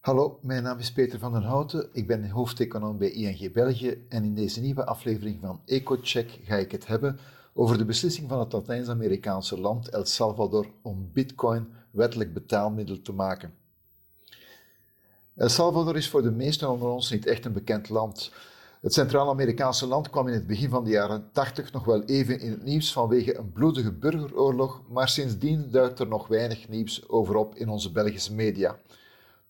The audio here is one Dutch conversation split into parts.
Hallo, mijn naam is Peter van den Houten. Ik ben hoofdeconoom bij ING België en in deze nieuwe aflevering van EcoCheck ga ik het hebben over de beslissing van het Latijns-Amerikaanse land El Salvador om bitcoin wettelijk betaalmiddel te maken. El Salvador is voor de meesten onder ons niet echt een bekend land. Het Centraal-Amerikaanse land kwam in het begin van de jaren 80 nog wel even in het nieuws vanwege een bloedige burgeroorlog, maar sindsdien duikt er nog weinig nieuws over op in onze Belgische media.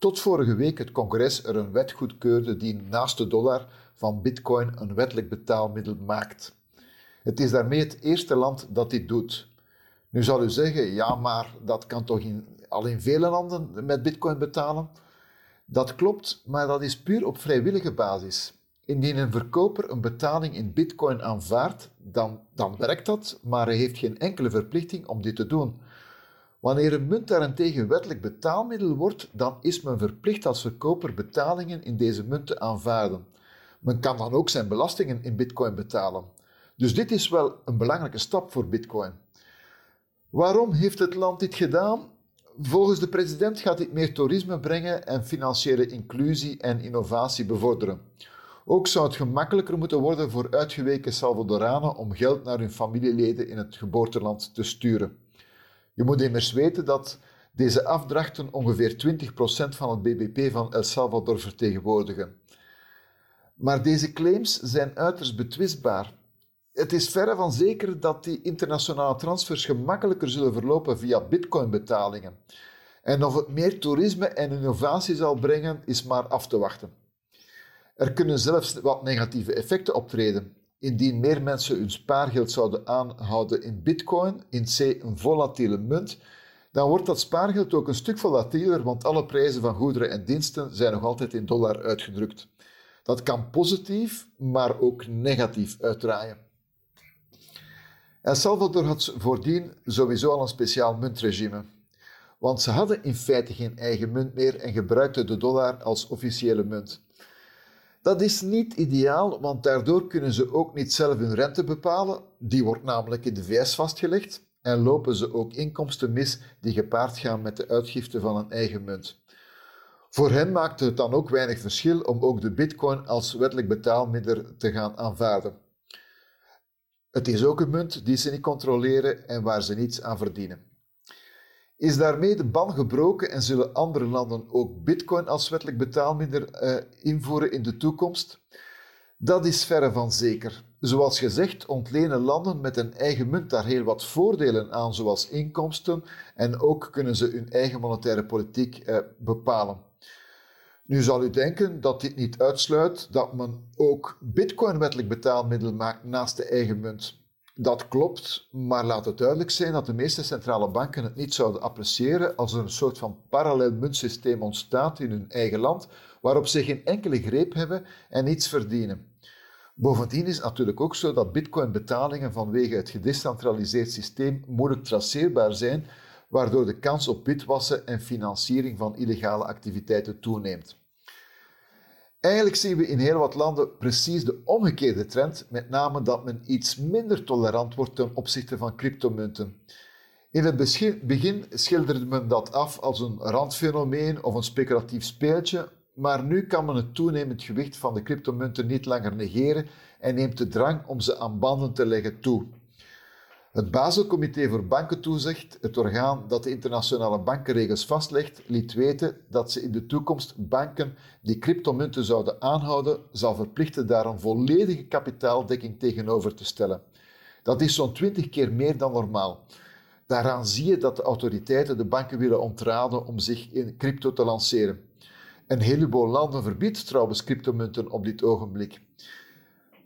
Tot vorige week het congres er een wet goedkeurde die naast de dollar van bitcoin een wettelijk betaalmiddel maakt. Het is daarmee het eerste land dat dit doet. Nu zal u zeggen, ja, maar dat kan toch in, al in vele landen met bitcoin betalen? Dat klopt, maar dat is puur op vrijwillige basis. Indien een verkoper een betaling in bitcoin aanvaardt, dan, dan werkt dat, maar hij heeft geen enkele verplichting om dit te doen. Wanneer een munt daarentegen wettelijk betaalmiddel wordt, dan is men verplicht als verkoper betalingen in deze munt te aanvaarden. Men kan dan ook zijn belastingen in bitcoin betalen. Dus dit is wel een belangrijke stap voor bitcoin. Waarom heeft het land dit gedaan? Volgens de president gaat dit meer toerisme brengen en financiële inclusie en innovatie bevorderen. Ook zou het gemakkelijker moeten worden voor uitgeweken Salvadoranen om geld naar hun familieleden in het geboorteland te sturen. Je moet immers weten dat deze afdrachten ongeveer 20% van het bbp van El Salvador vertegenwoordigen. Maar deze claims zijn uiterst betwistbaar. Het is verre van zeker dat die internationale transfers gemakkelijker zullen verlopen via bitcoinbetalingen. En of het meer toerisme en innovatie zal brengen, is maar af te wachten. Er kunnen zelfs wat negatieve effecten optreden. Indien meer mensen hun spaargeld zouden aanhouden in bitcoin, in C een volatiele munt, dan wordt dat spaargeld ook een stuk volatieler, want alle prijzen van goederen en diensten zijn nog altijd in dollar uitgedrukt. Dat kan positief, maar ook negatief uitdraaien. El Salvador had voordien sowieso al een speciaal muntregime, want ze hadden in feite geen eigen munt meer en gebruikten de dollar als officiële munt. Dat is niet ideaal, want daardoor kunnen ze ook niet zelf hun rente bepalen. Die wordt namelijk in de VS vastgelegd. En lopen ze ook inkomsten mis die gepaard gaan met de uitgifte van een eigen munt. Voor hen maakt het dan ook weinig verschil om ook de bitcoin als wettelijk betaalmiddel te gaan aanvaarden. Het is ook een munt die ze niet controleren en waar ze niets aan verdienen. Is daarmee de ban gebroken en zullen andere landen ook bitcoin als wettelijk betaalmiddel uh, invoeren in de toekomst? Dat is verre van zeker. Zoals gezegd ontlenen landen met een eigen munt daar heel wat voordelen aan, zoals inkomsten, en ook kunnen ze hun eigen monetaire politiek uh, bepalen. Nu zal u denken dat dit niet uitsluit dat men ook bitcoin wettelijk betaalmiddel maakt naast de eigen munt. Dat klopt, maar laat het duidelijk zijn dat de meeste centrale banken het niet zouden appreciëren als er een soort van parallel muntsysteem ontstaat in hun eigen land, waarop ze geen enkele greep hebben en niets verdienen. Bovendien is het natuurlijk ook zo dat bitcoin-betalingen vanwege het gedecentraliseerd systeem moeilijk traceerbaar zijn, waardoor de kans op witwassen en financiering van illegale activiteiten toeneemt. Eigenlijk zien we in heel wat landen precies de omgekeerde trend, met name dat men iets minder tolerant wordt ten opzichte van cryptomunten. In het begin schilderde men dat af als een randfenomeen of een speculatief speeltje, maar nu kan men het toenemend gewicht van de cryptomunten niet langer negeren en neemt de drang om ze aan banden te leggen toe. Het Baselcomité voor Bankentoezicht, het orgaan dat de internationale bankenregels vastlegt, liet weten dat ze in de toekomst banken die cryptomunten zouden aanhouden, zal verplichten daar een volledige kapitaaldekking tegenover te stellen. Dat is zo'n 20 keer meer dan normaal. Daaraan zie je dat de autoriteiten de banken willen ontraden om zich in crypto te lanceren. Een heleboel landen verbiedt trouwens cryptomunten op dit ogenblik.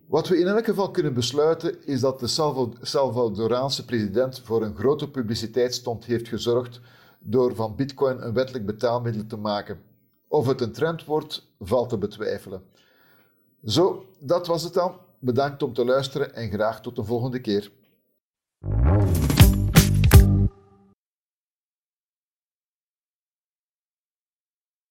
Wat we in elk geval kunnen besluiten is dat de Salvadoraanse president voor een grote publiciteitsstond heeft gezorgd door van bitcoin een wettelijk betaalmiddel te maken. Of het een trend wordt, valt te betwijfelen. Zo, dat was het dan. Bedankt om te luisteren en graag tot de volgende keer.